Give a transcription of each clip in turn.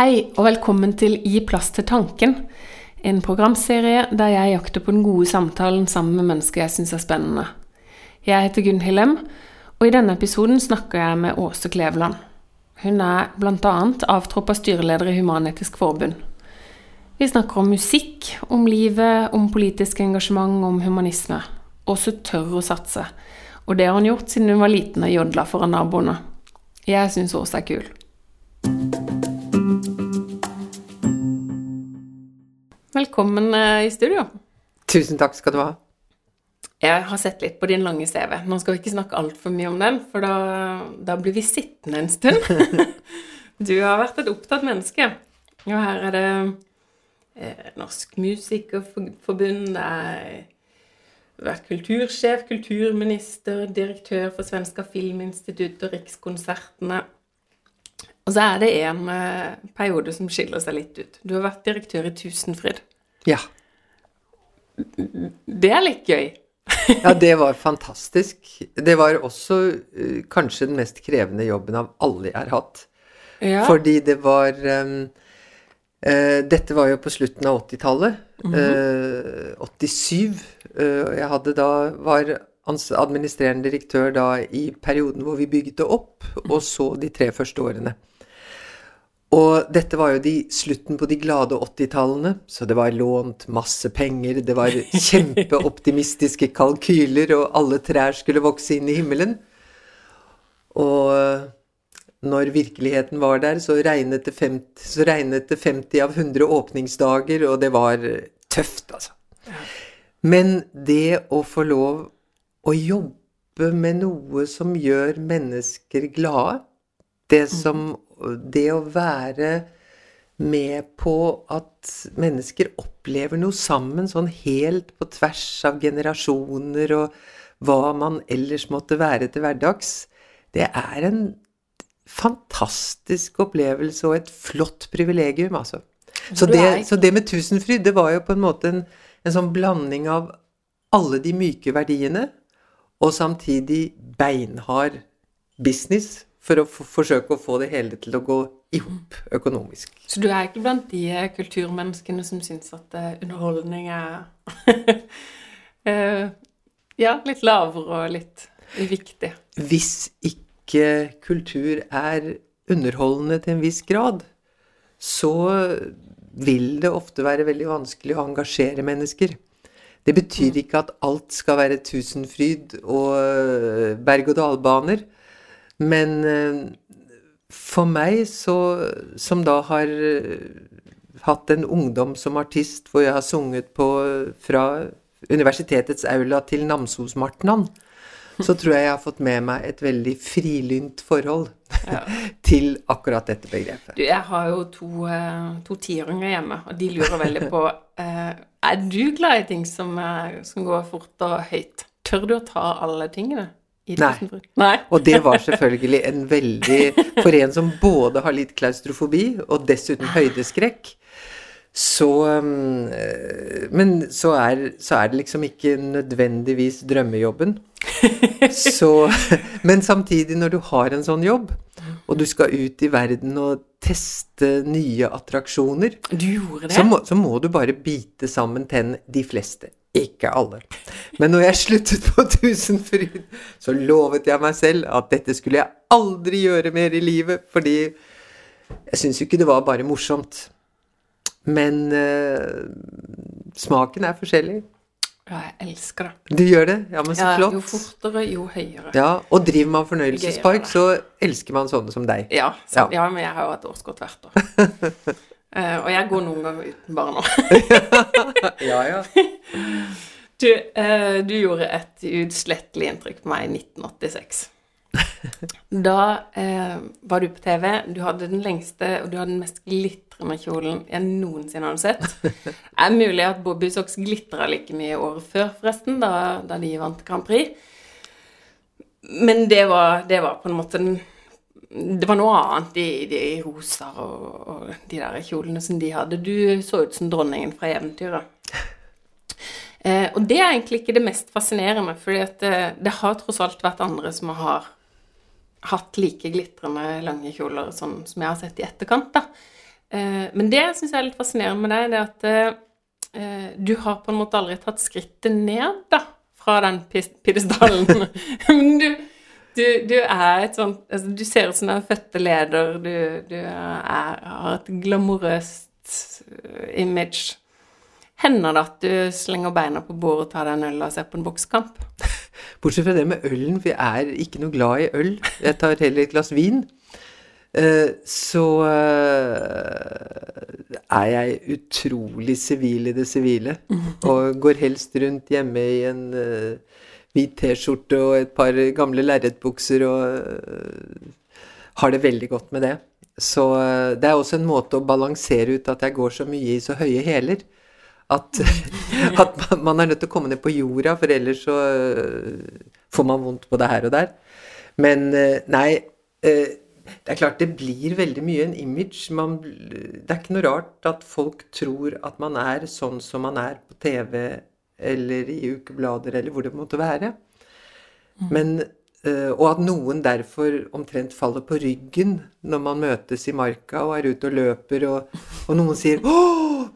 Hei, og velkommen til Gi plass til tanken. En programserie der jeg jakter på den gode samtalen sammen med mennesker jeg syns er spennende. Jeg heter Gunhild Lem, og i denne episoden snakker jeg med Åse Kleveland. Hun er bl.a. avtroppa styreleder i Human-Etisk Forbund. Vi snakker om musikk, om livet, om politisk engasjement, om humanisme. Åse tør å satse, og det har hun gjort siden hun var liten og jodla foran naboene. Jeg syns Åse er kul. Velkommen eh, i studio. Tusen takk skal du ha. Jeg har sett litt på din lange CV. Nå skal vi ikke snakke altfor mye om den, for da, da, blir vi sittende en stund. Du har vært et opptatt menneske. Og her er det eh, Norsk Musikerforbund, det er vært kultursjef, kulturminister, direktør for Svenska Filminstituttet og Rikskonsertene. Og så er det en uh, periode som skiller seg litt ut. Du har vært direktør i Tusenfryd. Ja. Det er litt gøy. ja, det var fantastisk. Det var også uh, kanskje den mest krevende jobben av alle jeg har hatt. Ja. Fordi det var um, uh, Dette var jo på slutten av 80-tallet. Mm -hmm. uh, 87. jeg hadde da var administrerende direktør da i perioden hvor vi bygde det opp, og så de tre første årene. Og dette var jo de, slutten på de glade 80-tallene, så det var lånt masse penger, det var kjempeoptimistiske kalkyler, og alle trær skulle vokse inn i himmelen. Og når virkeligheten var der, så regnet det 50, så regnet det 50 av 100 åpningsdager, og det var tøft, altså. Men det å få lov å jobbe med noe som gjør mennesker glade, det som det å være med på at mennesker opplever noe sammen, sånn helt på tvers av generasjoner og hva man ellers måtte være til hverdags, det er en fantastisk opplevelse og et flott privilegium, altså. Så det, så det med Tusenfryd, det var jo på en måte en, en sånn blanding av alle de myke verdiene, og samtidig beinhard business for å forsøke å få det hele til å gå i hop økonomisk. Så du er ikke blant de kulturmenneskene som syns at eh, underholdning er eh, Ja, litt lavere og litt uviktig? Hvis ikke kultur er underholdende til en viss grad, så vil det ofte være veldig vanskelig å engasjere mennesker. Det betyr mm. ikke at alt skal være tusenfryd og eh, berg-og-dal-baner. Men eh, for meg, så, som da har eh, hatt en ungdom som artist hvor jeg har sunget på fra universitetets aula til Namsosmartnan, så tror jeg jeg har fått med meg et veldig frilynt forhold ja. til akkurat dette begrepet. Du, jeg har jo to, to tiåringer hjemme, og de lurer veldig på eh, Er du glad i ting som, som går fort og høyt? Tør du å ta alle tingene? Nei. Nei. og det var selvfølgelig en veldig For en som både har litt klaustrofobi og dessuten høydeskrekk, så um, Men så er, så er, det liksom ikke nødvendigvis drømmejobben. Så Men samtidig, når du har en sånn jobb, og du skal ut i verden og teste nye attraksjoner, så må, så må du bare bite sammen tennene. De fleste. Ikke alle. Men når jeg sluttet på Tusenfryd, så lovet jeg meg selv at dette skulle jeg aldri gjøre mer i livet, fordi jeg syns jo ikke det var bare morsomt. Men uh, smaken er forskjellig. Ja, jeg elsker det. Du gjør det? Ja, men så ja, flott. Jo fortere, jo høyere. Ja, Og driver man fornøyelsespark, så elsker man sånne som deg. Ja, så, ja. ja men jeg har jo hatt årskort hvert år. Uh, og jeg går noen ganger uten barna. ja, ja. Du, uh, du, gjorde et uutslettelig inntrykk på meg i 1986. Da uh, var du på TV. Du hadde den lengste og du hadde den mest glitrende kjolen jeg noensinne hadde sett. Det er mulig at Bobby Socks glitra like mye året før, forresten, da, da de vant Grand Prix. Men det var, det var på en måte den det var noe annet i de rosa og, og, de der kjolene som de hadde. Du så ut som dronningen fra eventyret. Eh, og det er egentlig ikke det mest fascinerende, for det, eh, det, har tross alt vært andre som har hatt like glitrende lange kjoler sånn som jeg har sett i etterkant. da. Eh, Men det syns jeg er litt fascinerende med deg, det at eh, du har på en måte aldri tatt skrittet ned, da, fra den pidestallen. men du, du, du, er et sånt altså, Du ser ut som en fødte leder. Du, du er, har et glamorøst image. Hender det at du slenger beina på bordet og tar deg en øl og ser på en boksekamp? Bortsett fra det med ølen, for jeg er ikke noe glad i øl. Jeg tar heller et glass vin. Eh, så eh, er jeg utrolig sivil i det sivile. Og går helst rundt hjemme i en eh, hvit T-skjorte og et par gamle lerretbukser og har det veldig godt med det. Så det er også en måte å balansere ut at jeg går så mye i så høye hæler. At, at, man er nødt til å komme ned på jorda, for ellers så får man vondt på det her og der. Men nei det er klart det blir veldig mye en image. Man, det er ikke noe rart at folk tror at man er sånn som man er på TV eller i ukeblader eller hvor det måtte være. Mm. Men, øh, og at noen derfor omtrent faller på ryggen når man møtes i marka og er ute og løper, og, og noen sier 'Å,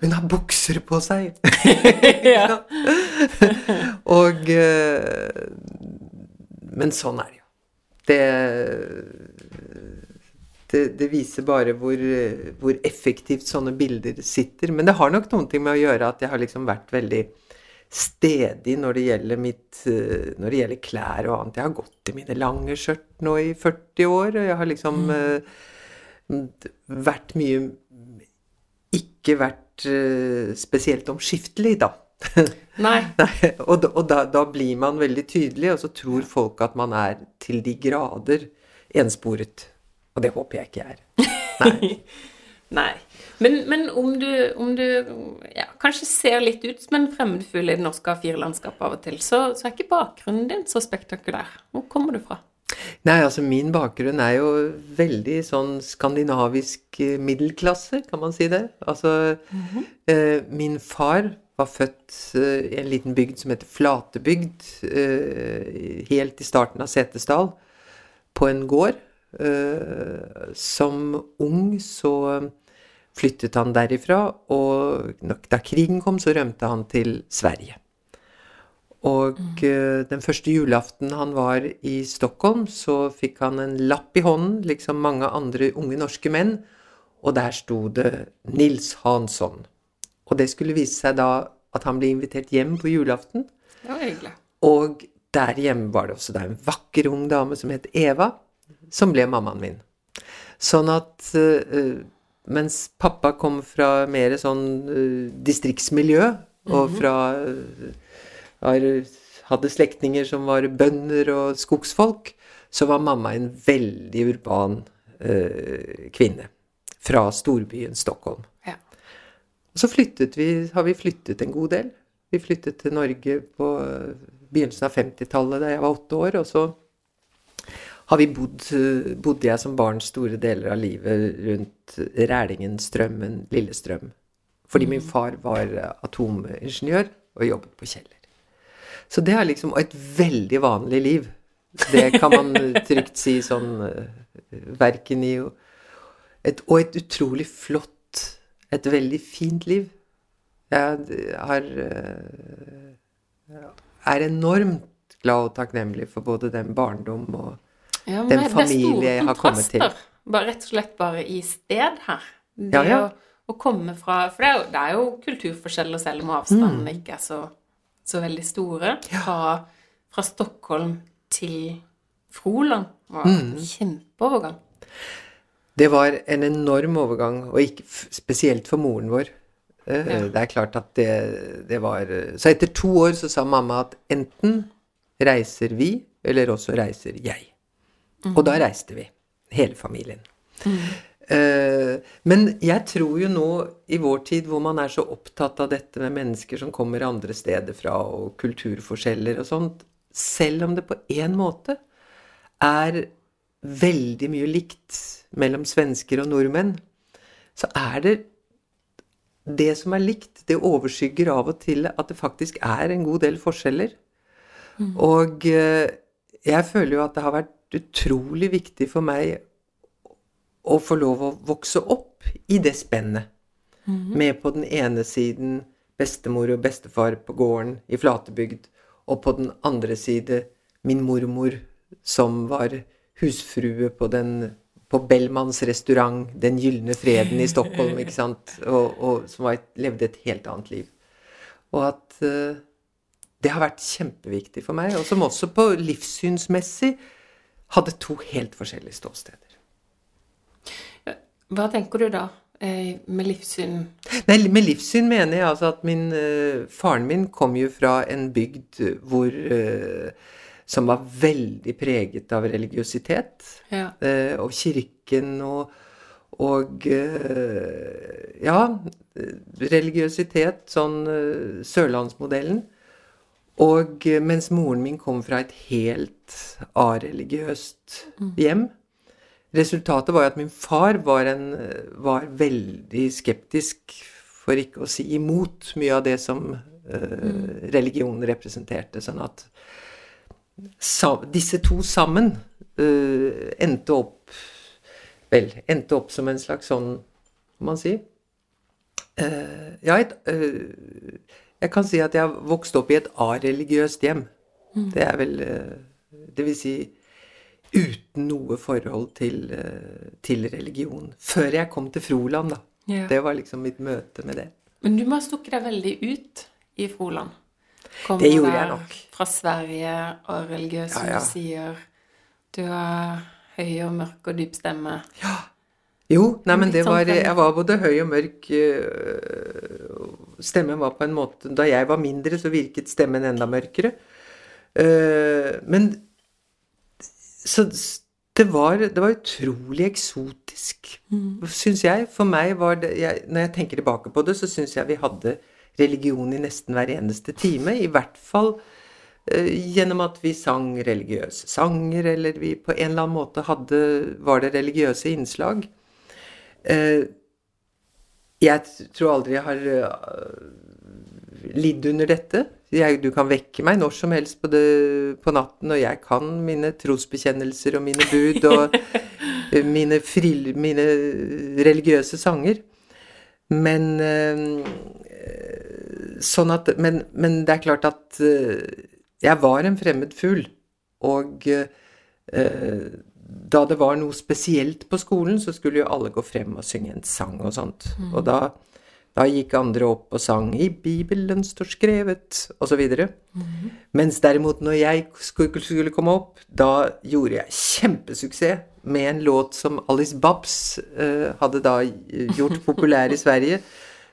hun har bukser på seg!' og øh, Men sånn er det jo. Det det, det, viser bare hvor, hvor, effektivt sånne bilder sitter. Men det har nok noen ting med å gjøre at jeg har liksom vært veldig stedig når det gjelder mitt Når det gjelder klær og annet. Jeg har gått i mine lange skjørt nå i 40 år, og jeg har liksom mm. uh, vært mye Ikke vært uh, spesielt omskiftelig, da. Nei. Nei. Og, og da, da, blir man veldig tydelig, og så tror folk at man er til de grader ensporet. Og det håper jeg ikke jeg er. Nei. Nei. Men, men, om du, om du ja, kanskje ser litt ut som en fremmedfugl i det norske A4-landskapet av og til, så, så, er ikke bakgrunnen din så spektakulær. Hvor kommer du fra? Nei, altså min bakgrunn er jo veldig sånn skandinavisk eh, middelklasse, kan man si det. Altså mm -hmm. eh, min far var født eh, i en liten bygd som heter Flatebygd, eh, helt i starten av Setesdal, på en gård. Eh, som ung så flyttet han derifra, og da krigen kom, så rømte han til Sverige. Og mm. den første julaften han var i Stockholm, så fikk han en lapp i hånden, liksom mange andre unge norske menn, og der sto det 'Nils Hansson'. Og det skulle vise seg da at han ble invitert hjem på julaften. Det var hyggelig. Og der hjemme var det også da en vakker ung dame som het Eva, som ble mammaen min. Sånn at uh, mens pappa kom fra mer sånn uh, distriktsmiljø, og mhm. fra hadde slektninger som var bønder og skogsfolk, så var mamma en veldig urban kvinne. Fra storbyen Stockholm. Ja. Så flyttet vi, har vi flyttet en god del. Vi flyttet til Norge på begynnelsen av 50-tallet da jeg var åtte år. og så har vi bodd, bodde jeg som barn store deler av livet rundt Rælingen, Strømmen, Lillestrøm. Fordi min mm. far var atomingeniør og jobbet på Kjeller. Så det er liksom et veldig vanlig liv. Det kan man trygt si sånn verken i et, Og et utrolig flott, et veldig fint liv. Jeg har er enormt glad og takknemlig for både den barndom og ja, den familie jeg har kommet til. Bare rett og slett bare i sted her. Det ja, ja. Å, å, komme fra For det er jo, det er jo kulturforskjeller selv om avstandene mm. ikke er så, så veldig store. Fra, fra, Stockholm til Froland var mm. en kjempeovergang. Det var en enorm overgang, og ikke spesielt for moren vår. Eh, ja. Det er klart at det, det, var Så etter to år så sa mamma at enten reiser vi, eller også reiser jeg. Mm. Og da reiste vi, hele familien. Mm. Uh, men jeg tror jo nå, i vår tid hvor man er så opptatt av dette med mennesker som kommer andre steder fra, og kulturforskjeller og sånt, selv om det på én måte er veldig mye likt mellom svensker og nordmenn, så er det det som er likt, det overskygger av og til at det faktisk er en god del forskjeller. Mm. Og uh, jeg føler jo at det har vært utrolig viktig for meg å få lov å vokse opp i det spennet. Med på den ene siden bestemor og bestefar på gården i Flatebygd, og på den andre side min mormor, som var husfrue på, den, på Bellmans restaurant, Den gylne freden i Stockholm, ikke sant, og, og som var, levde et helt annet liv. Og at uh, det har vært kjempeviktig for meg, og som også på livssynsmessig hadde to helt forskjellige ståsteder. Hva tenker du da eh, med livssyn? Nei, Med livssyn mener jeg altså at min uh, faren min kom jo fra en bygd hvor uh, som var veldig preget av religiøsitet. Ja. Og kirken og, og Ja, religiøsitet, sånn sørlandsmodellen. Og mens moren min kom fra et helt areligiøst hjem. Resultatet var jo at min far var, en, var veldig skeptisk, for ikke å si imot, mye av det som uh, religionen representerte. Sånn at sa, disse to sammen uh, endte opp Vel, endte opp som en slags sånn må man si? Uh, ja, et Jeg kan si at jeg vokste opp i et areligiøst hjem. Mm. Det er vel Det vil si uten noe forhold til, til, religion. Før jeg kom til Froland, da. Ja. Det var liksom mitt møte med det. Men du må ha stukket deg veldig ut i Froland. Kom det gjorde jeg nok. Fra Sverige og religiøse ja, ja. sier Du har høy og mørk og dyp stemme. Ja. Jo, nei, men det sånn var Jeg var både høy og mørk. Stemmen var på en måte Da jeg var mindre, så virket stemmen enda mørkere. Men så det var, det var utrolig eksotisk, mm. syns jeg. For meg var det jeg, Når jeg tenker tilbake på det, så syns jeg vi hadde religion i nesten hver eneste time. I hvert fall uh, gjennom at vi sang religiøse sanger, eller vi på en eller annen måte hadde Var det religiøse innslag? Uh, jeg tror aldri jeg har uh, lidd under dette. Jeg, du kan vekke meg når som helst på, det, på, natten, og jeg kan mine trosbekjennelser og mine bud og mine, frill, mine religiøse sanger. Men sånn at men, men, det er klart at jeg var en fremmed fugl. Og da det var noe spesielt på skolen, så skulle jo alle gå frem og synge en sang og sånt. Mm. Og da da gikk andre opp og sang 'I Bibelen står skrevet', osv. Mm. Mens derimot når jeg skulle komme opp, da gjorde jeg kjempesuksess med en låt som Alice Babs uh, hadde da gjort populær i Sverige,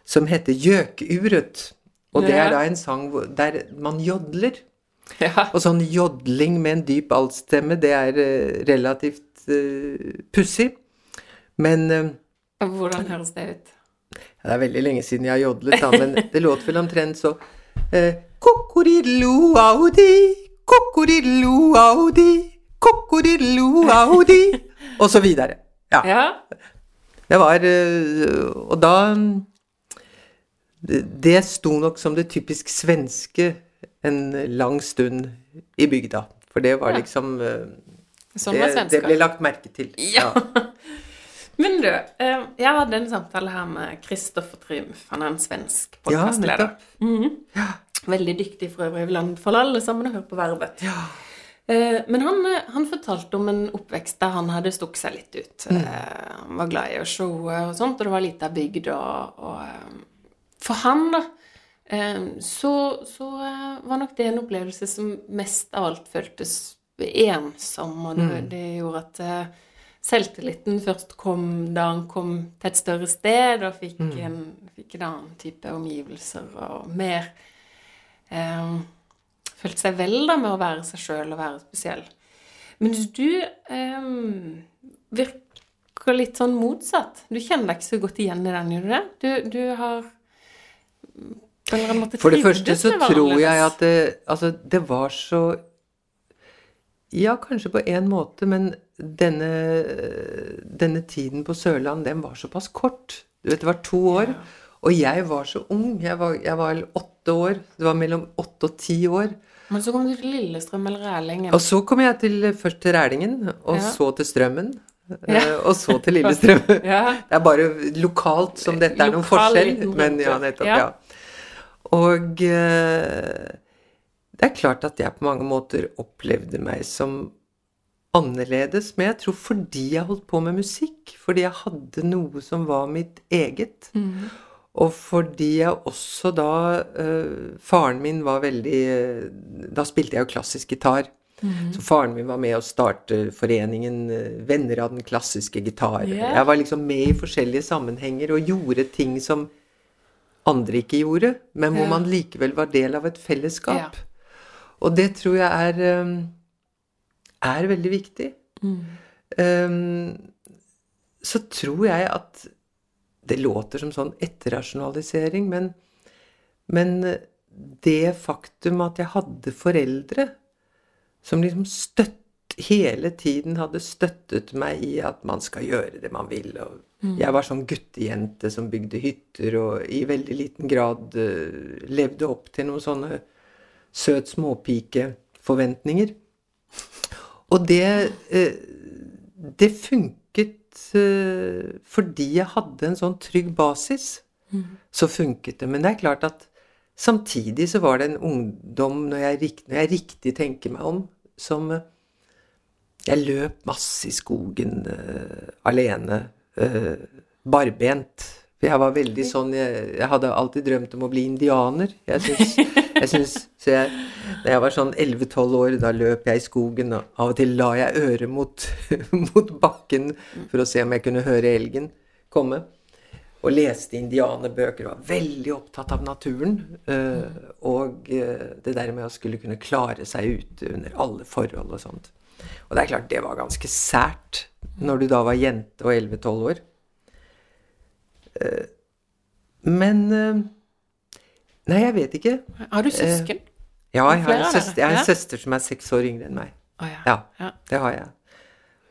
som heter 'Gjøkuret'. Og det er da en sang der man jodler. Ja. Og sånn jodling med en dyp altstemme, det er uh, relativt uh, pussig. Men uh, Hvordan høres det ut? Det er veldig lenge siden jeg har jodlet, da, men det låter vel omtrent så eh, Og så videre. Ja. ja. Det var uh, Og da Det sto nok som det typisk svenske en lang stund i bygda. For det var liksom sånn det, det, ble lagt merke til. Ja. ja. Men du, eh, jeg hadde en samtale her med Kristoffer Triumf. Han er en svensk podkastleder. Ja, mm -hmm. ja. Veldig dyktig for øvrig. Vil anbefale alle sammen å høre på Vervet. Ja. Eh, men han, eh, han, fortalte om en oppvekst der han hadde stukket seg litt ut. Mm. Han var glad i å showe og sånt, og det var lita bygd. Og, og, for han, da, så, så var nok det en opplevelse som mest av alt føltes ensom, og det, mm. det gjorde at selvtilliten først kom da han kom til et større sted og fikk, mm. en, fikk en, annen type omgivelser og mer eh, Følte seg vel da med å være seg sjøl og være spesiell. Mens du eh, virker litt sånn motsatt. Du kjenner deg ikke så godt igjen i den, gjør du det? Du, du har For det første så tror jeg at det, altså, det var så Ja, kanskje på en måte, men denne, denne, tiden på Sørland, den var såpass kort. Du vet, det var to år. Og jeg var så ung. Jeg var, jeg var åtte år. Det var mellom åtte og ti år. Men så kom du til Lillestrøm eller Rælingen? Og så kom jeg til, først til Rælingen, og ja. så til Strømmen. ja. og så til Lillestrøm. ja. Det er bare lokalt som dette er noen forskjell. Men ja, nettopp, Ja. ja. Og eh, det er klart at jeg på mange måter opplevde meg som annerledes, men jeg tror fordi jeg holdt på med musikk, fordi jeg hadde noe som var mitt eget, Mm. og fordi jeg også da eh, Faren min var veldig eh, Da spilte jeg jo klassisk gitar. Mm. Så faren min var med å starte foreningen eh, Venner av den klassiske gitar. Yeah. Jeg var liksom med i forskjellige sammenhenger og gjorde ting som andre ikke gjorde, men hvor yeah. man likevel var del av et fellesskap. Ja. Og det tror jeg er, um, er veldig viktig. Mm. Um, så tror jeg at Det låter som sånn etterrasjonalisering, men, men det faktum at jeg hadde foreldre som liksom støtt, hele tiden hadde støttet meg i at man skal gjøre det man vil. Og jeg var sånn guttejente som bygde hytter og i veldig liten grad uh, levde opp til noen sånne søt småpike-forventninger. Og det, eh, det funket eh, fordi jeg hadde en sånn trygg basis. Så funket det. Men det er klart at samtidig så var det en ungdom, når jeg, når jeg riktig tenker meg om, som eh, Jeg løp masse i skogen eh, alene, eh, barbent. For jeg var veldig sånn Jeg, jeg hadde alltid drømt om å bli indianer. Jeg syns, jeg syns Så jeg, da jeg var sånn 11-12 år, da løp jeg i skogen, og av og til la jeg øret mot, mot bakken for å se om jeg kunne høre elgen komme. Og leste indianerbøker, og var veldig opptatt av naturen. eh, og eh, det der med å skulle kunne klare seg ute under alle forhold og sånt. Og det er klart, det var ganske sært når du da var jente og 11-12 år. Eh, men eh, Nei, jeg vet ikke. Har du søsken? Ja, jeg har, en søster, jeg har en søster som er seks år yngre enn meg. Ja. Det har jeg.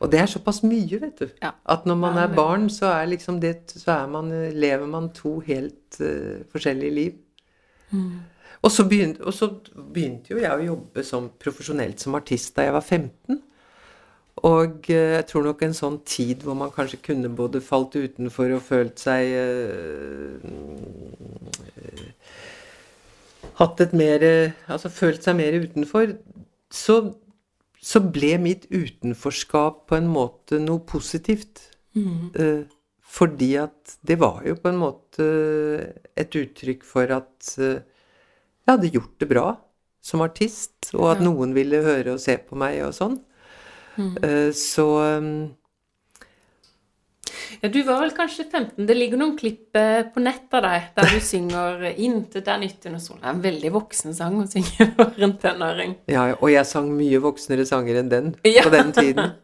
Og det er såpass mye, vet du. Ja. At når man er barn, så er liksom det Så er man, lever man to helt uh, forskjellige liv. Mm. Og, så begynte, og så begynte jo jeg å jobbe som profesjonelt som artist da jeg var 15. Og eh, jeg tror nok en sånn tid hvor man kanskje kunne både falt utenfor og følt seg eh, Hatt et mer Altså følt seg mer utenfor, så, så ble mitt utenforskap på en måte noe positivt. Eh, fordi at det var jo på en måte et uttrykk for at eh, jeg hadde gjort det bra som artist, og at noen ville høre og se på meg og sånn. Eh, så um, Ja, du var vel kanskje 15. Det ligger noen klipp eh, på nett av deg der du synger 'Intet er nytt under solen'. Det er en veldig voksen sang å synge for en tenåring. Ja, og jeg sang mye voksnere sanger enn den Ja. på den tiden.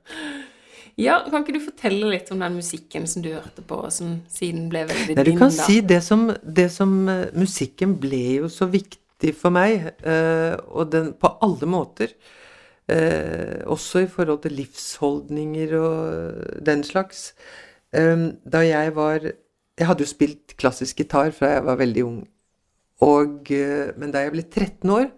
Ja, Kan ikke du fortelle litt om den musikken som du hørte på, som siden ble veldig Nei, du kan da? si det som, det som eh, Musikken ble jo så viktig for meg, og den på alle måter. Eh, også i forhold til livsholdninger og den slags. Eh, da jeg var Jeg hadde jo spilt klassisk gitar fra jeg var veldig ung. Og, eh, men da jeg ble 13 år,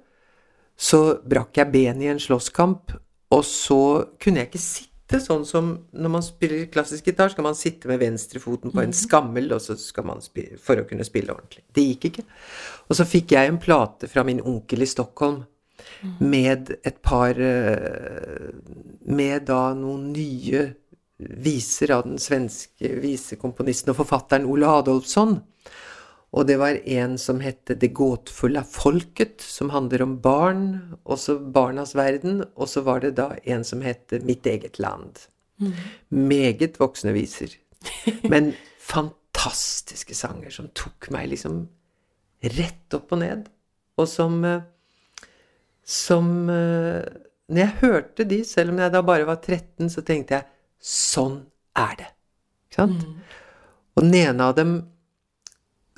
så brakk jeg benet i en slåsskamp, og så kunne jeg ikke sitte sånn som når man spiller klassisk gitar, skal man sitte med venstrefoten på en skammel og så skal man spille, for å kunne spille ordentlig. Det gikk ikke. Og så fikk jeg en plate fra min onkel i Stockholm med et par eh, Med da noen nye viser av den svenske visekomponisten og forfatteren Ole Adolfsson. Og det var en som hette Det gåtfulle folket, som handler om barn, også barnas verden. Og så var det da en som hette Mitt eget land. Meget voksne viser. Men fantastiske sanger som tok meg liksom rett opp og ned. Og som eh, Som eh, Når jeg hørte de, selv om jeg da bare var 13, så tenkte jeg Sånn er det. Ikke sant? Og den ene av dem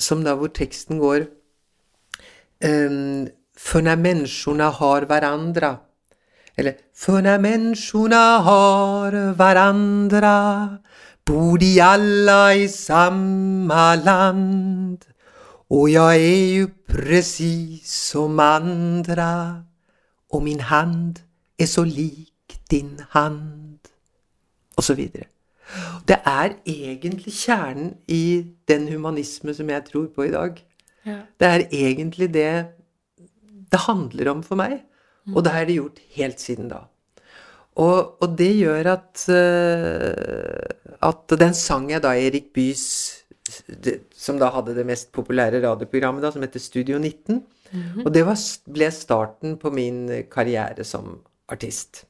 som da hvor teksten går um, når när människorna har hverandre Eller For når menneskene har hverandre, Bor de alle i samme land Og jeg er jo precis som andra Och min hand er så lik din hand og så videre. Det er egentlig kjernen i den humanisme som jeg tror på i dag. Ja. Det er egentlig det det handler om for meg. Og det har det gjort helt siden da. Og, og det gjør at uh, At den sang jeg da Erik Bys Som da hadde det mest populære radioprogrammet, da, som heter Studio 19. Og det var, ble starten på min karriere som artist.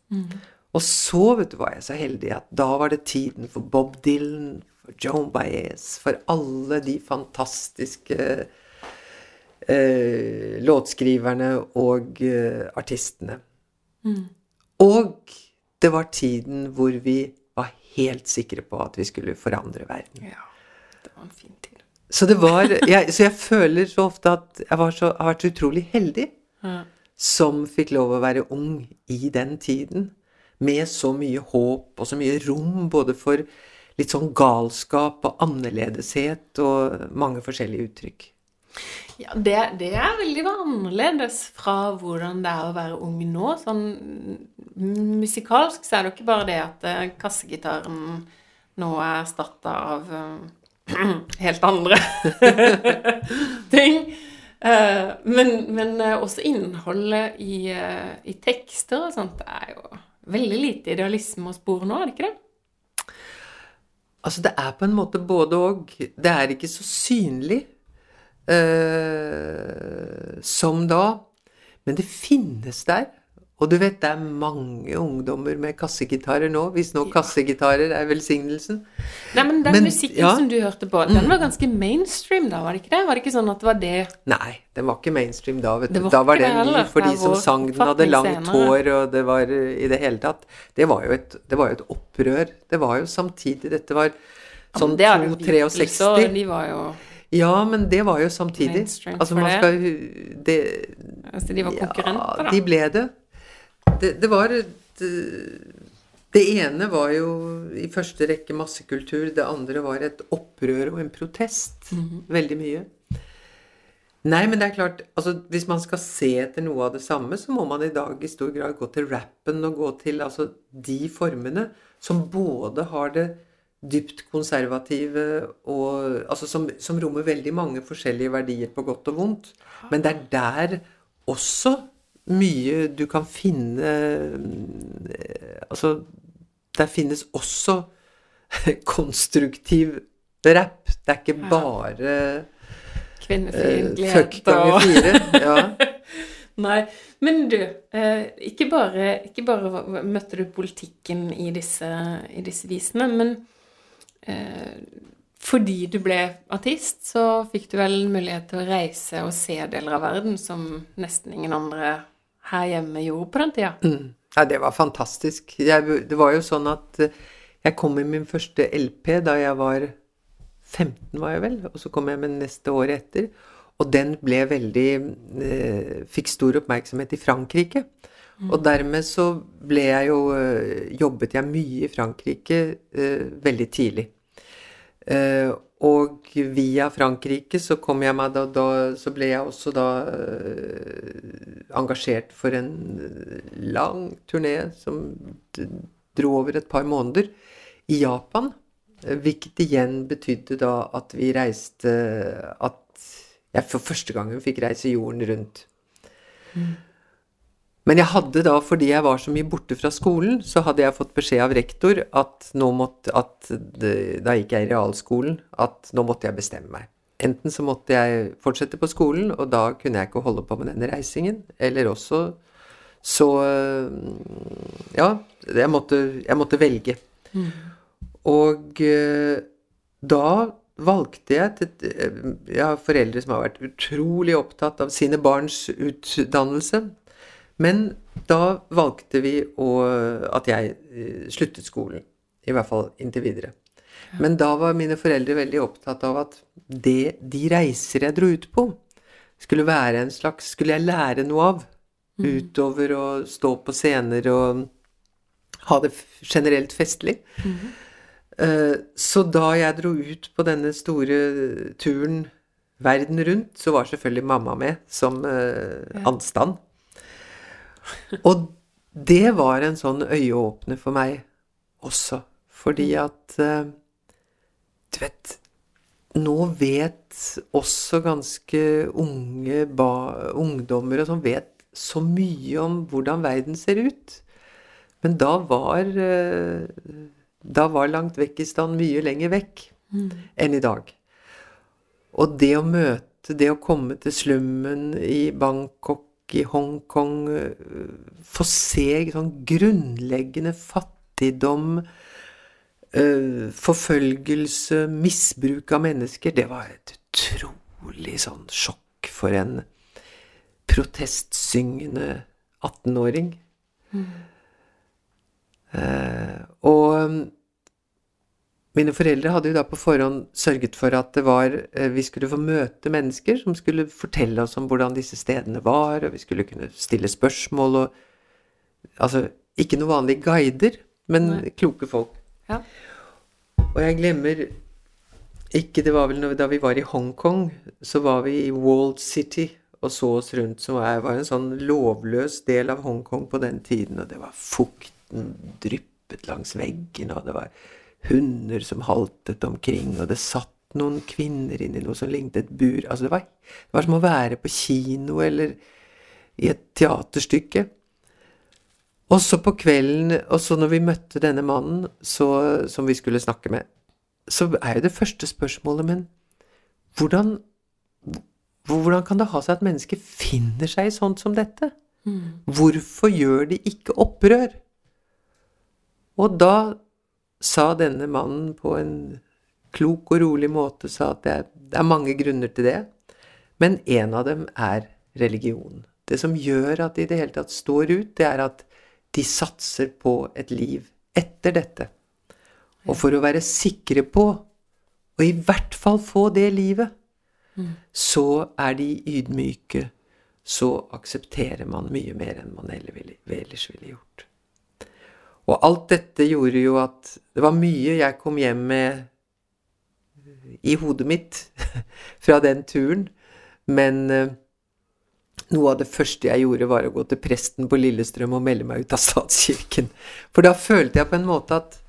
Og så, vet du, var jeg så heldig at da var det tiden for Bob Dylan, for Joan Baez, for alle de fantastiske eh, låtskriverne og eh, artistene. Og det var tiden hvor vi var helt sikre på at vi skulle forandre verden. ja. Det var en fin tid. Så det var jeg, Så jeg føler så ofte at jeg var så, har vært så utrolig heldig Ja. som fikk lov å være ung i den tiden. Med så mye håp og så mye rom både for litt sånn galskap og annerledeshet og mange forskjellige uttrykk. Ja, det, det er veldig annerledes fra hvordan det er å være ung nå. Sånn musikalsk så er det jo ikke bare det at eh, kassegitaren nå er erstatta av eh, helt andre ting. Eh, men, men eh, også innholdet i, eh, i tekster og sånt er jo veldig lite idealisme å spore nå, er det ikke det? Altså, det er på en måte både og. Det er ikke så synlig eh, som da, men det finnes der. Og du vet, det er mange ungdommer med kassegitarer nå, hvis nå kassegitarer er velsignelsen. Nei, men den Men, musikken ja. som du hørte på, den var ganske mainstream da, var det ikke det? Var det ikke sånn at det var det Nei, den var ikke mainstream da, vet du. Var Da var den ny for de som sang den, hadde langt hår, og det var eh, i det hele tatt Det var jo et, det var et opprør. Det var jo samtidig Dette var sånn Det er og 2-63. De var jo Ja, men det var jo samtidig. Altså, man skal det, altså, De var konkurrenter, Ja, da. de ble det. Det, det var et eh, Det ene var jo i første rekke massekultur. Det andre var et opprør og en protest. Mhm. Veldig mye. Nei, men det er klart altså Hvis man skal se etter noe av det samme, så må man i dag i stor grad gå til rappen og gå til altså, de formene som både har det dypt konservative og Altså som, som rommer veldig mange forskjellige verdier på godt og vondt. Men det er der også mye du kan finne eh, Altså, der finnes også konstruktiv rap. Det er ikke bare Kvinnefiendtlighet fuck ganger fire. Ja. Nei. Men du, eh, ikke, bare, ikke bare møtte du politikken i disse, i disse visene, men eh, fordi du ble artist, så fikk du vel mulighet til å reise og se deler av verden som nesten ingen andre her hjemme gjorde på den tida. Mm. Ja, det var fantastisk. Jeg, det var jo sånn at eh, jeg kom med min første LP da jeg var 15, var jeg vel, og så kom jeg med neste året etter. Og den ble veldig eh, Fikk stor oppmerksomhet i Frankrike. Og dermed så ble jeg jo eh, Jobbet jeg mye i Frankrike eh, veldig tidlig. Eh, og via Frankrike så kom jeg meg da, da Så ble jeg også da eh, engasjert for en lang turné som dro over et par måneder i Japan. eh, Hvilket igjen betydde da at vi reiste At jeg for første gangen fikk reise jorden rundt. Men jeg hadde da, fordi jeg var så mye borte fra skolen, så hadde jeg fått beskjed av rektor at nå måtte at det, Da gikk jeg i realskolen, at nå måtte jeg bestemme meg. Enten så måtte jeg fortsette på skolen, og da kunne jeg ikke holde på med denne reisingen, eller også så Ja, jeg måtte, jeg måtte velge. Og eh, da valgte jeg til, eh, Jeg har foreldre som har vært utrolig opptatt av sine barns utdannelse. Men da valgte vi å, at jeg eh, sluttet skolen. I hvert fall inntil videre. Men da var mine foreldre veldig opptatt av at det, de reiser jeg dro ut på, skulle være en slags Skulle jeg lære noe av. Utover å stå på scener og ha det generelt festlig. Eh, Så da jeg dro ut på denne store turen verden rundt, så var selvfølgelig mamma med som eh, anstand. Og det var en sånn øyeåpner for meg også. Fordi at eh, Du vet Nå vet også ganske unge ba, ungdommer og sånn vet så mye om hvordan verden ser ut. Men da var eh, Da var langt vekk i stand mye lenger vekk mm. enn i dag. Og det å møte, det å komme til slummen i Bangkok, i Hongkong, eh, få se sånn grunnleggende fattigdom, uh, forfølgelse, misbruk av mennesker, det var et utrolig sånn sjokk for en protestsyngende 18-åring. Mm. Uh, og mine foreldre hadde jo da på forhånd sørget for at det var uh, Vi skulle få møte mennesker som skulle fortelle oss om hvordan disse stedene var, og vi skulle kunne stille spørsmål og Altså ikke noen vanlige guider, men Nei. kloke folk. Ja. Og jeg glemmer ikke Det var vel da vi var i Hongkong, så var vi i Walled City og så oss rundt, som var, var en sånn lovløs del av Hongkong på den tiden. Og det var fukten dryppet langs veggene, og det var hunder som haltet omkring, og det satt noen kvinner inni noe som lignet et bur. Altså det var, det var som å være på kino eller i et teaterstykke. Og så på kvelden, og så når vi møtte denne mannen så, som vi skulle snakke med, så er jo det første spørsmålet Men hvordan hvordan kan det ha seg at mennesker finner seg i sånt som dette? Mm. Hvorfor gjør de ikke opprør? Og da sa denne mannen på en klok og rolig måte sa at det er, det er mange grunner til det, men en av dem er religion. Det som gjør at de i det hele tatt står ut, det er at de satser på et liv etter dette. Og for å være sikre på, og i hvert fall få det livet, så er de ydmyke. Så aksepterer man mye mer enn man ellers ville gjort. Og alt dette gjorde jo at det var mye jeg kom hjem med i hodet mitt fra den turen. Men eh, noe av det første jeg gjorde, var å gå til presten på Lillestrøm og melde meg ut av statskirken. For da følte jeg på en måte at,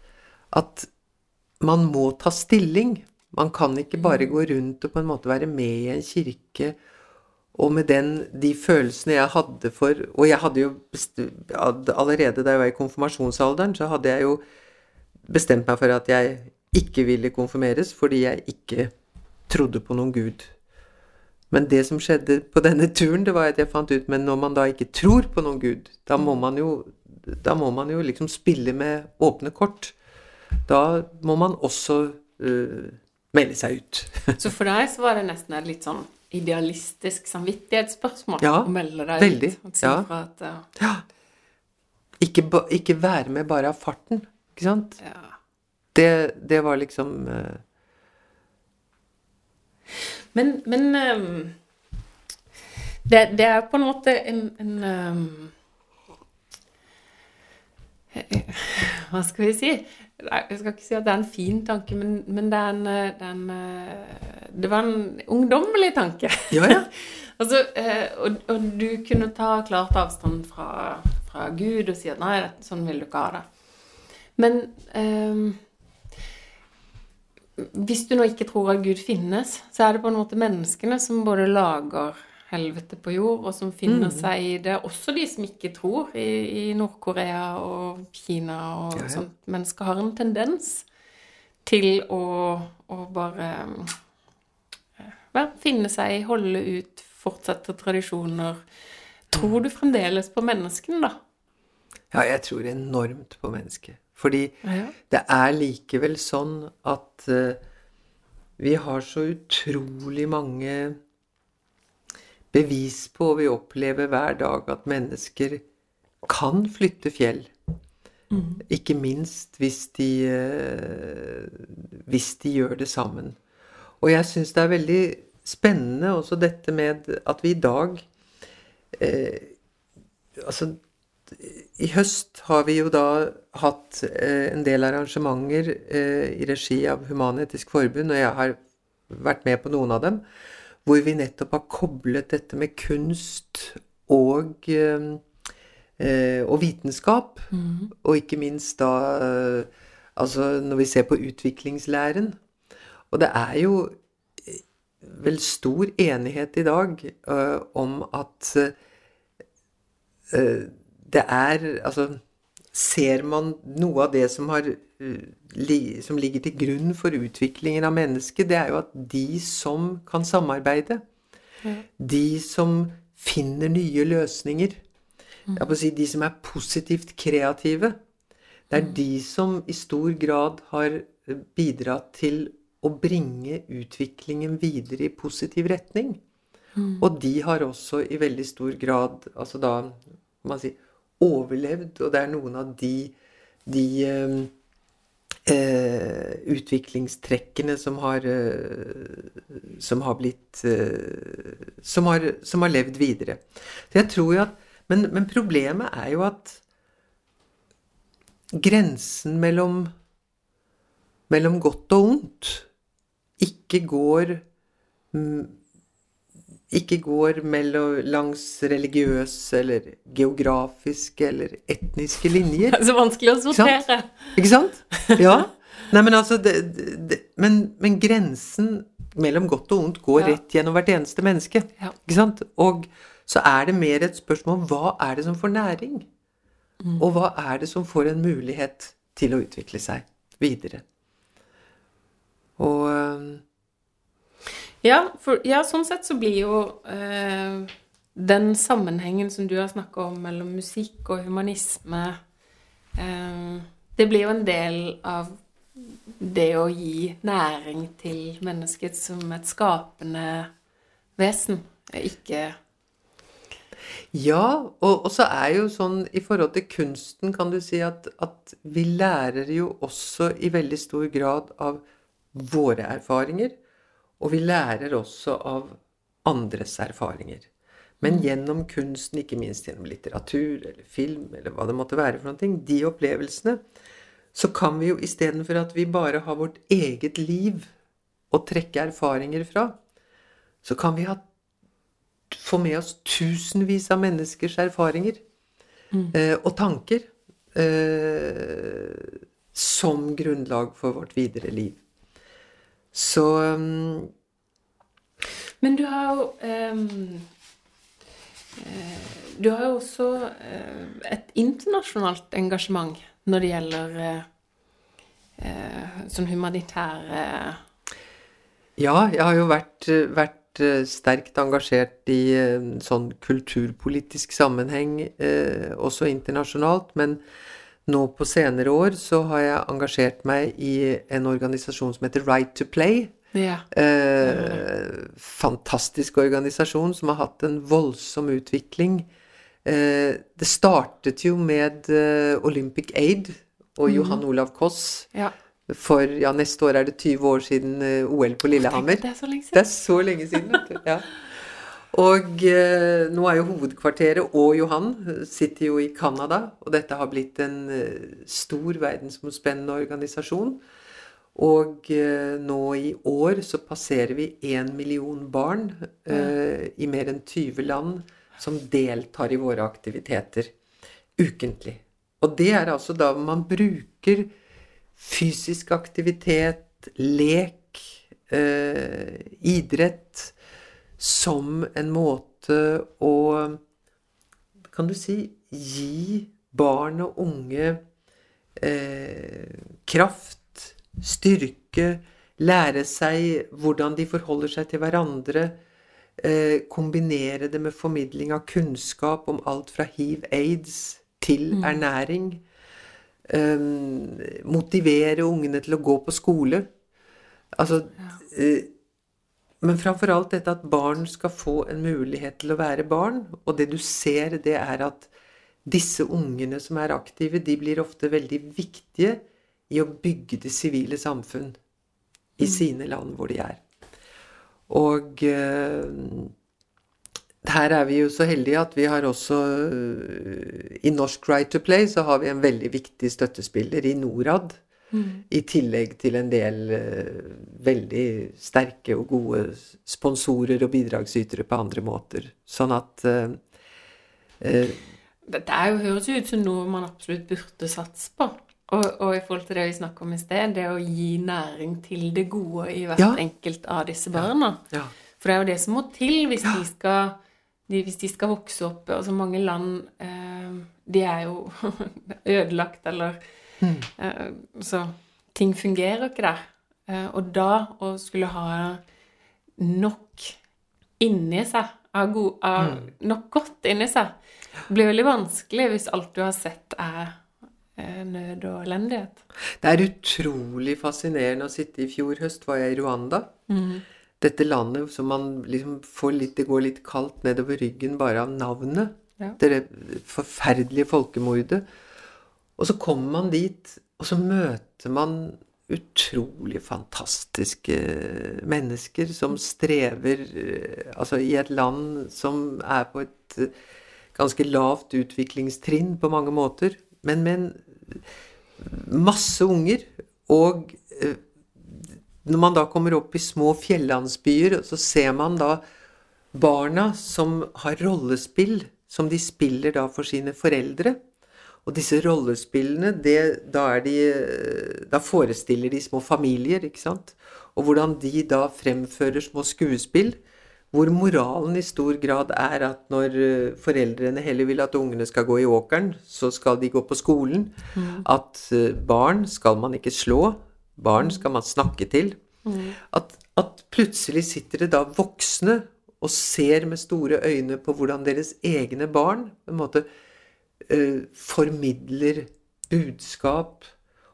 at man må ta stilling. Man kan ikke bare gå rundt og på en måte være med i en kirke og med den, de følelsene jeg hadde for Og jeg hadde jo Allerede da jeg var i konfirmasjonsalderen, så hadde jeg jo bestemt meg for at jeg ikke ville konfirmeres fordi jeg ikke trodde på noen gud. Men det som skjedde på denne turen, det var at jeg fant ut Men når man da ikke tror på noen gud, da må man jo, må man jo liksom spille med åpne kort. Da må man også uh, melde seg ut. så for deg så var det nesten litt sånn idealistisk samvittighetsspørsmål ja, å melde deg veldig, ut? Ja. At, uh... ja. Ikke, ikke, være med bare av farten, ikke sant? Ja. Det, det var liksom uh... Men, men um, det, det, er på en måte en, en um, Hva skal vi si? Jeg skal ikke si at det er en fin tanke, men, men det, er en, eh, det, er en, eh, det, var en ungdommelig tanke. Ja, ja. altså, eh, og, og, du kunne ta klart avstand fra, fra, Gud og si at nei, sånn vil du ikke ha det. Men um, hvis du nå ikke tror at Gud finnes, så er det på en måte menneskene som både lager helvete på jord, og som finner mm. seg i det. Også de som ikke tror, i, i Nord-Korea og Kina og ja, ja. sånt. Mennesker har en tendens til å, å bare ja, finne seg, holde ut, fortsette tradisjoner. Tror du fremdeles på menneskene, da? Ja, jeg tror enormt på mennesket. Fordi ja, det er likevel sånn at uh, vi har så utrolig mange bevis på, og vi opplever hver dag, at mennesker kan flytte fjell. Mm. Ikke minst hvis de, eh, hvis de gjør det sammen. Og jeg syns det er veldig spennende også dette med at vi i dag eh, Altså, i høst har vi jo da hatt eh, en del arrangementer eh, i regi av Human-Etisk Forbund, og jeg har vært med på noen av dem hvor vi nettopp har koblet dette med kunst og, eh, eh, og vitenskap. Mm. Og ikke minst da eh, Altså når vi ser på utviklingslæren. Og det er jo vel stor enighet i dag om at det er Altså, ser man noe av det som, har, som ligger til grunn for utviklingen av mennesket, det er jo at de som kan samarbeide, ja. de som finner nye løsninger, mm. jeg si de som er positivt kreative, det er mm. de som i stor grad har bidratt til å bringe utviklingen videre i positiv retning. Mm. Og de har også i veldig stor grad altså da, man si, overlevd, og det er noen av de, de eh, utviklingstrekkene som har eh, som har blitt eh, som, har, som, har, levd videre. Så jeg tror jo at men, men problemet er jo at grensen mellom mellom godt og ondt ikke går ikke går mellom, langs religiøse eller geografiske eller etniske linjer. Det er så vanskelig å sortere. Ikke sant? Ja. Nei, men altså det, det, men, men, grensen mellom godt og ondt går ja. rett gjennom hvert eneste menneske. Ja. Ikke sant? Og så er det mer et spørsmål om hva er det som får næring? Mm. Og hva er det som får en mulighet til å utvikle seg videre? Og ja, for, ja, sånn sett så blir jo eh, den sammenhengen som du har snakka om mellom musikk og humanisme eh, Det blir jo en del av det å gi næring til mennesket som et skapende vesen, ikke ja, og, og, så er jo sånn i forhold til kunsten, kan du si at, at, vi lærer jo også i veldig stor grad av våre erfaringer. Og vi lærer også av andres erfaringer. Men mm. gjennom kunsten, ikke minst gjennom litteratur eller film eller hva det måtte være for noe, de opplevelsene, så kan vi jo istedenfor at vi bare har vårt eget liv å trekke erfaringer fra, så kan vi ha, få med oss tusenvis av menneskers erfaringer mm. eh, og tanker eh, som grunnlag for vårt videre liv. Så um, Men du har jo um, Du har jo også uh, et internasjonalt engasjement når det gjelder uh, sånn humanitære Ja, jeg har jo vært, vært sterkt engasjert i sånn kulturpolitisk sammenheng, også internasjonalt. Men nå på senere år så har jeg engasjert meg i en organisasjon som heter Right to Play. Ja. Eh, fantastisk organisasjon som har hatt en voldsom utvikling. Eh, det startet jo med eh, Olympic Aid og mm. Johan Olav Koss. Ja. For ja, neste år er det 20 år siden eh, OL på Lillehammer. Det er så lenge siden. Det er så lenge siden, vet du. Ja. Og eh, nå er jo hovedkvarteret og Johan sitter jo i Canada, og dette har blitt en eh, stor verdensomspennende organisasjon. Og eh, nå i år så passerer vi én million barn eh, i mer enn 20 land som deltar i våre aktiviteter ukentlig. Og det er altså da man bruker fysisk aktivitet, lek, eh, idrett som en måte å Kan du si gi barn og unge eh, kraft, styrke, lære seg hvordan de forholder seg til hverandre. Eh, kombinere det med formidling av kunnskap om alt fra hiv-aids til mm. ernæring. Eh, motivere ungene til å gå på skole. Altså ja. Eh, men framfor alt dette at barn skal få en mulighet til å være barn. Og det du ser, det er at disse ungene som er aktive, de blir ofte veldig viktige i å bygge det sivile samfunn i mm. sine land hvor de er. Og uh, her er vi jo så heldige at vi har også uh, I Norsk Right to Play så har vi en veldig viktig støttespiller i Norad. Mm. I tillegg til en del uh, veldig sterke og gode sponsorer og bidragsytere på andre måter. Sånn at uh, uh, Dette jo, høres ut som noe man absolutt burde satse på. Og, og, i forhold til det vi snakket om i sted, det å gi næring til det gode i hvert ja. enkelt av disse barna. Ja. Ja. For det er jo det som må til hvis, de, skal, de, hvis de skal vokse opp. Altså mange land eh, De er jo ødelagt, eller mm. Så ting fungerer ikke der. Eh, og da å skulle ha nok inni seg, av, god, av mm. nok godt inni seg, blir veldig vanskelig hvis alt du har sett, er eh, nød og elendighet. Det er utrolig fascinerende å sitte i fjor høst, var jeg i Rwanda. Mm. Dette landet som man liksom får litt Det går litt kaldt nedover ryggen bare av navnet. Ja. Det forferdelige folkemordet. Og så kommer man dit, og så møter man utrolig fantastiske mennesker som strever eh, Altså i et land som er på et eh, ganske lavt utviklingstrinn på mange måter, men med en masse unger. Og eh, når man da kommer opp i små fjellandsbyer, så ser man da barna som har rollespill som de spiller da for sine foreldre. Og disse rollespillene, det, da, de, da, forestiller de små familier, ikke sant? Og hvordan de da fremfører små skuespill, hvor moralen i stor grad er at når eh, foreldrene heller vil at ungene skal gå i åkeren, så skal de gå på skolen. Mm. At eh, barn skal man ikke slå, barn skal man snakke til. Mm. At, at plutselig sitter det da voksne og ser med store øyne på hvordan deres egne barn på en måte eh, formidler budskap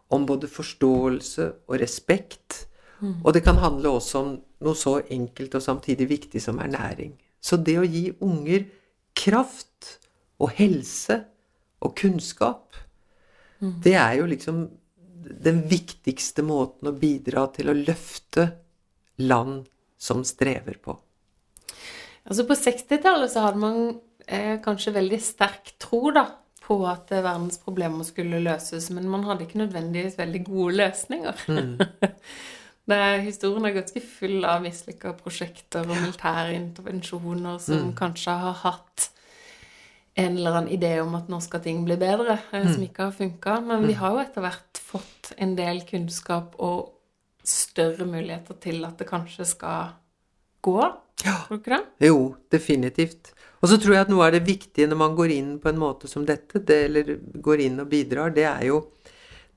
om både forståelse og respekt. Mm. Og det kan handle også om noe så enkelt og samtidig viktig som ernæring. Så det å gi unger kraft og helse og kunnskap, mm. det er jo liksom den viktigste måten å bidra til å løfte land som strever på. Altså På 60-tallet så hadde man kanskje veldig sterk tro da, på at verdens problemer skulle løses, men man hadde ikke nødvendigvis veldig gode løsninger. Mm. er, historien er ganske full av mislykka prosjekter og militære intervensjoner som mm. kanskje har hatt en eller annen idé om at nå skal ting bli bedre, eh, mm. som ikke har funka. Men vi mm. har jo etter hvert fått en del kunnskap og større muligheter til at det kanskje skal gå. Ja. Tror du ikke det? Jo, definitivt. Og så tror jeg at noe av det viktige når man går inn på en måte som dette, det, eller går inn og bidrar, det er, jo,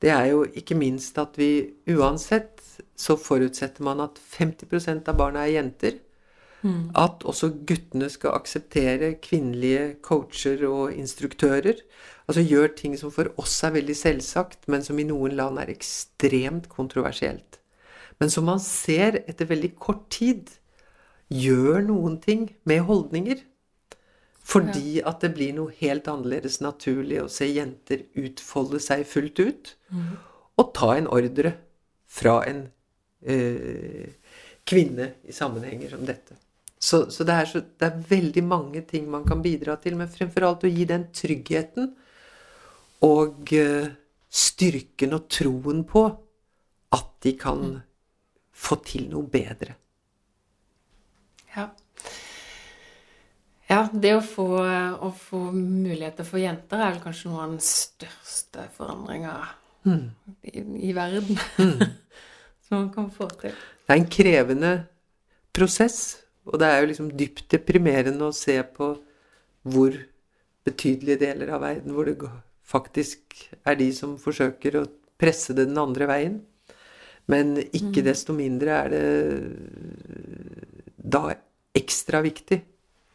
det er jo ikke minst at vi uansett så forutsetter man at 50% av barna er jenter. Mm. At også guttene skal akseptere kvinnelige coacher og instruktører. Altså gjør ting som for oss er veldig selvsagt, men som i noen land er ekstremt kontroversielt. Men som man ser etter veldig kort tid gjør noen ting med holdninger. Fordi ja. at det blir noe helt annerledes naturlig å se jenter utfolde seg fullt ut. Mm. Og ta en ordre fra en eh, kvinne i sammenhenger som dette. Så, så, det så, det, er veldig mange ting man kan bidra til, men fremfor alt å gi den tryggheten og eh, styrken og troen på at de kan mm. få til noe bedre. Ja. Ja, det å få, å få muligheter for jenter er vel kanskje noe av den største forandringa mm. i, i, verden mm. som man kan få til. Det er en krevende prosess, og det er jo liksom dypt deprimerende å se på hvor betydelige deler av verden hvor det faktisk er de som forsøker å presse det den andre veien. Men ikke mm. desto mindre er det da ekstra viktig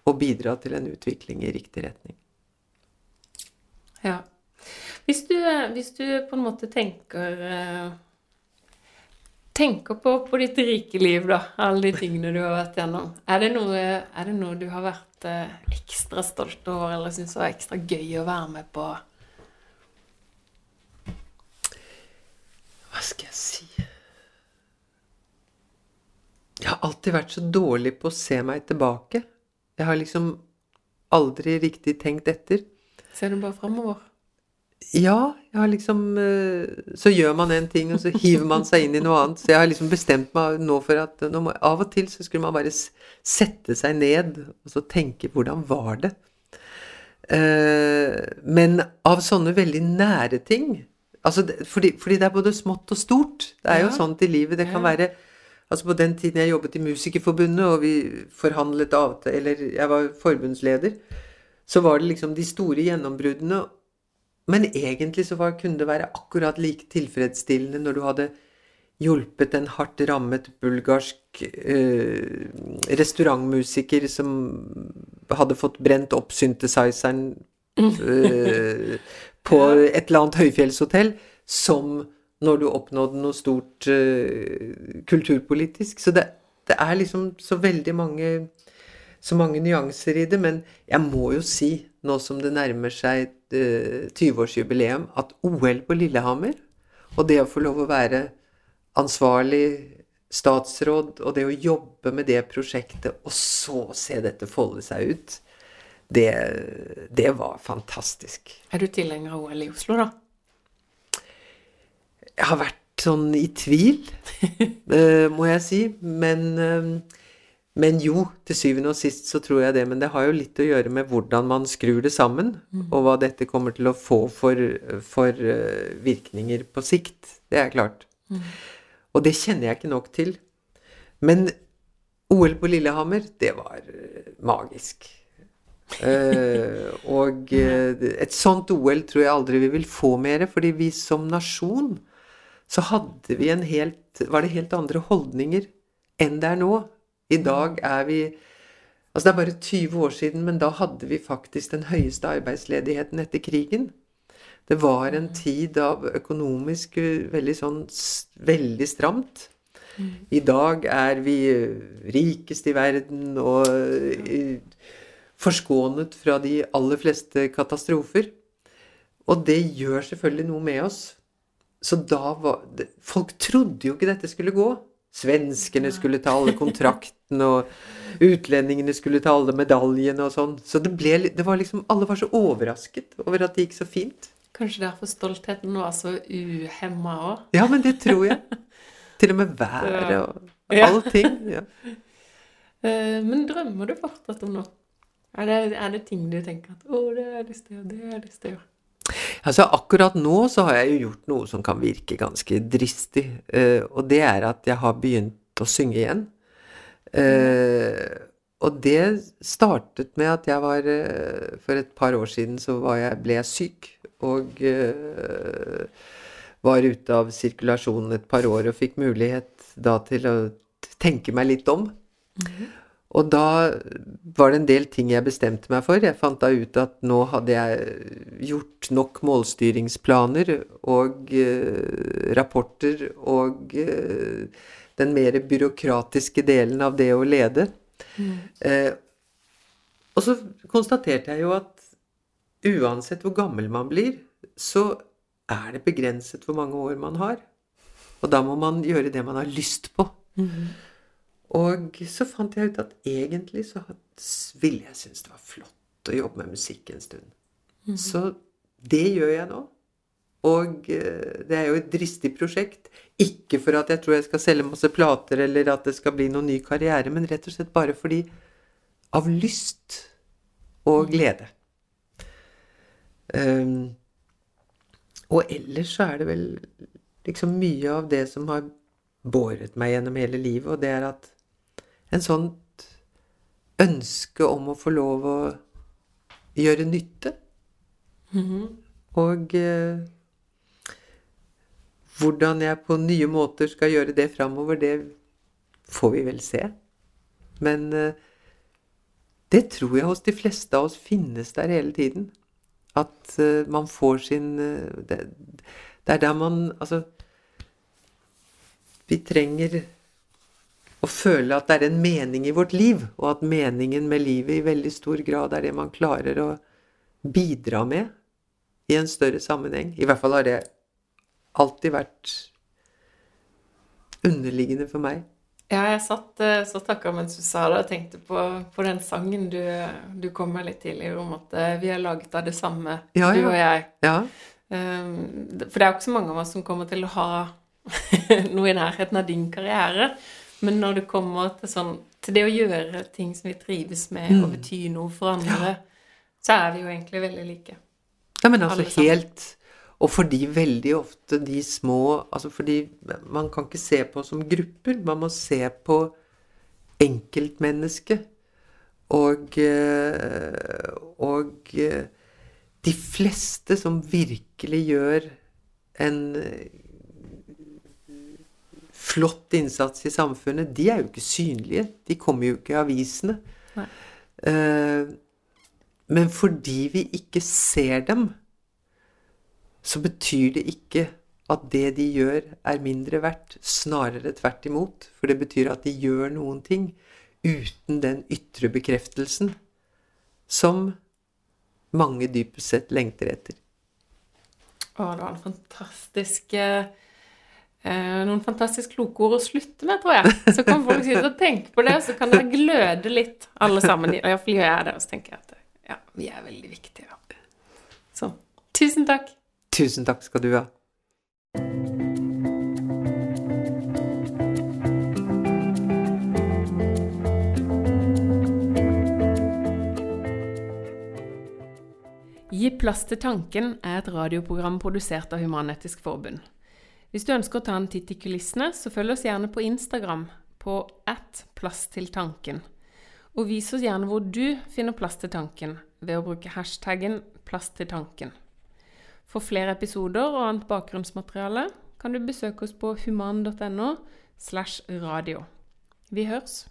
å bidra til en utvikling i riktig retning. Ja. Hvis du, hvis du på en måte tenker eh, Tenker på, på ditt rike liv, da, alle de tingene du har vært gjennom. Er det noe, er det noe du har vært eh, ekstra stolt over, eller syns var ekstra gøy å være med på? Hva skal jeg si Jeg har alltid vært så dårlig på å se meg tilbake. Jeg har liksom aldri riktig tenkt etter. Ser du bare framover? Ja, jeg har liksom eh, Så gjør man en ting, og så hiver man seg inn i noe annet. Så jeg har liksom bestemt meg nå for at må, av og til så skulle man bare sette seg ned og så tenke hvordan var det? Eh, men av sånne veldig nære ting Altså, fordi, fordi, det er både smått og stort. Det er ja. jo sånt i livet. Det kan være Altså På den tiden jeg jobbet i Musikerforbundet, og vi forhandlet avtale Eller jeg var forbundsleder, så var det liksom de store gjennombruddene. Men egentlig så var, kunne det være akkurat like tilfredsstillende når du hadde hjulpet en hardt rammet bulgarsk eh, restaurantmusiker som hadde fått brent opp synthesizeren eh, på et eller annet høyfjellshotell, som når du oppnådde noe stort uh, kulturpolitisk. Så det, det, er liksom så veldig mange så mange nyanser i det. Men jeg må jo si, nå som det nærmer seg uh, 20-årsjubileum, at OL på Lillehammer, og det å få lov å være ansvarlig statsråd, og det å jobbe med det prosjektet, og så se dette folde seg ut, det, det var fantastisk. Er du tilhenger av OL i Oslo, da? Jeg har vært sånn i tvil, uh, må jeg si. Men, uh, men, jo, til syvende og sist så tror jeg det. Men det har jo litt å gjøre med hvordan man skrur det sammen, mm. og hva dette kommer til å få for, for uh, virkninger på sikt. Det er klart. Mm. Og det kjenner jeg ikke nok til. Men OL på Lillehammer, det var eh, magisk. uh, og et sånt OL tror jeg aldri vi vil få mer, fordi vi som nasjon så hadde vi en helt Var det helt andre holdninger enn det er nå? I dag er vi Altså det er bare 20 år siden, men da hadde vi faktisk den høyeste arbeidsledigheten etter krigen. Det var en tid av økonomisk eh, veldig sånn veldig stramt. Mm. I dag er vi eh, rikest i verden og eh, forskånet fra de aller fleste katastrofer. Og det gjør selvfølgelig noe med oss. Så da var det, Folk trodde jo ikke dette skulle gå. Svenskene skulle ta alle kontraktene, og utlendingene skulle ta alle medaljene og sånn. Så det, ble, det var liksom Alle var så overrasket over at det gikk så fint. Kanskje derfor stoltheten var så uhemma òg? Ja, men det tror jeg. Til og med været og allting. Ja. Eh, men drømmer du fortsatt om noe? Er det, er det, ting du tenker at 'Å, det har jeg lyst til å gjøre, det har jeg lyst til å gjøre'? Altså, akkurat nå så har jeg jo gjort noe som kan virke ganske dristig. Eh, og det er at jeg har begynt å synge igjen. Uh, og det startet med at jeg var For et par år siden så jeg, ble jeg syk og var ute av sirkulasjonen et par år og fikk mulighet da til å tenke meg litt om. Mm -hmm. Og da var det en del ting jeg bestemte meg for. Jeg fant da ut at nå hadde jeg gjort nok målstyringsplaner og eh, rapporter og eh, den mer byråkratiske delen av det å lede. Mm. og så konstaterte jeg jo at uansett hvor gammel man blir, så er det begrenset hvor mange år man har. Og da må man gjøre det man har lyst på. Mm. Og så fant jeg ut at egentlig så ville jeg synes det var flott å jobbe med musikk en stund. Mm -hmm. Så det gjør jeg nå. Og eh, det er jo et dristig prosjekt. Ikke for at jeg tror jeg skal selge masse plater, eller at det skal bli noen ny karriere, men rett og slett bare fordi Av lyst og mhm. glede. Um, og ellers så er det vel liksom mye av det som har båret meg gjennom hele livet, og det er at en sånt ønske om å få lov å gjøre nytte. Mm -hmm. Og eh, hvordan jeg på nye måter skal gjøre det framover, det får vi vel se. Men eh, det tror jeg hos de fleste av oss finnes der hele tiden. At eh, man får sin uh, det, det, er der man Altså Vi trenger å føle at det er en mening i vårt liv, og at meningen med livet i veldig stor grad er det man klarer å bidra med i en større sammenheng. I hvert fall har det alltid vært underliggende for meg. Ja, jeg satt, eh, satt akkurat mens du sa det, og tenkte på, på den sangen du, du, kom med litt tidligere, om at eh, vi er laget av det samme, ja, du og jeg. Ja. Um, for det er jo ikke så mange av oss som kommer til å ha noe i nærheten av din karriere. Men når det kommer til, sånn, til det å gjøre ting som vi trives med, mm. og betyr noe for andre, ja. så er vi jo egentlig veldig like. Ja, men altså helt Og fordi veldig ofte de små Altså fordi man kan ikke se på som grupper, man må se på enkeltmennesket. Og, eh, og eh, de fleste som virkelig gjør en flott innsats i samfunnet, de er jo ikke synlige. De kommer jo ikke i avisene. Nei. Men fordi vi ikke ser dem, så betyr det ikke at det de gjør, er mindre verdt. Snarere tvert imot. For det betyr at de gjør noen ting uten den ytre bekreftelsen som mange dypest sett lengter etter. Å, det var en fantastisk eh, noen fantastisk kloke ord å slutte med, tror jeg. Så kan folk sitte og tenke på det, så kan dere gløde litt, alle sammen. Iallfall gjør jeg det. Og så tenker jeg at ja, vi er veldig viktige. Så tusen takk. Tusen takk skal du ha. Gi plass til tanken er et radioprogram produsert av Human-Etisk Forbund. Hvis du ønsker å ta en titt i kulissene, så følg oss gjerne på Instagram på at plass. Og vis oss gjerne hvor du finner plass til tanken, ved å bruke hashtaggen 'plass. For flere episoder og annet bakgrunnsmateriale kan du besøke oss på human.no slash radio. Vi hørs!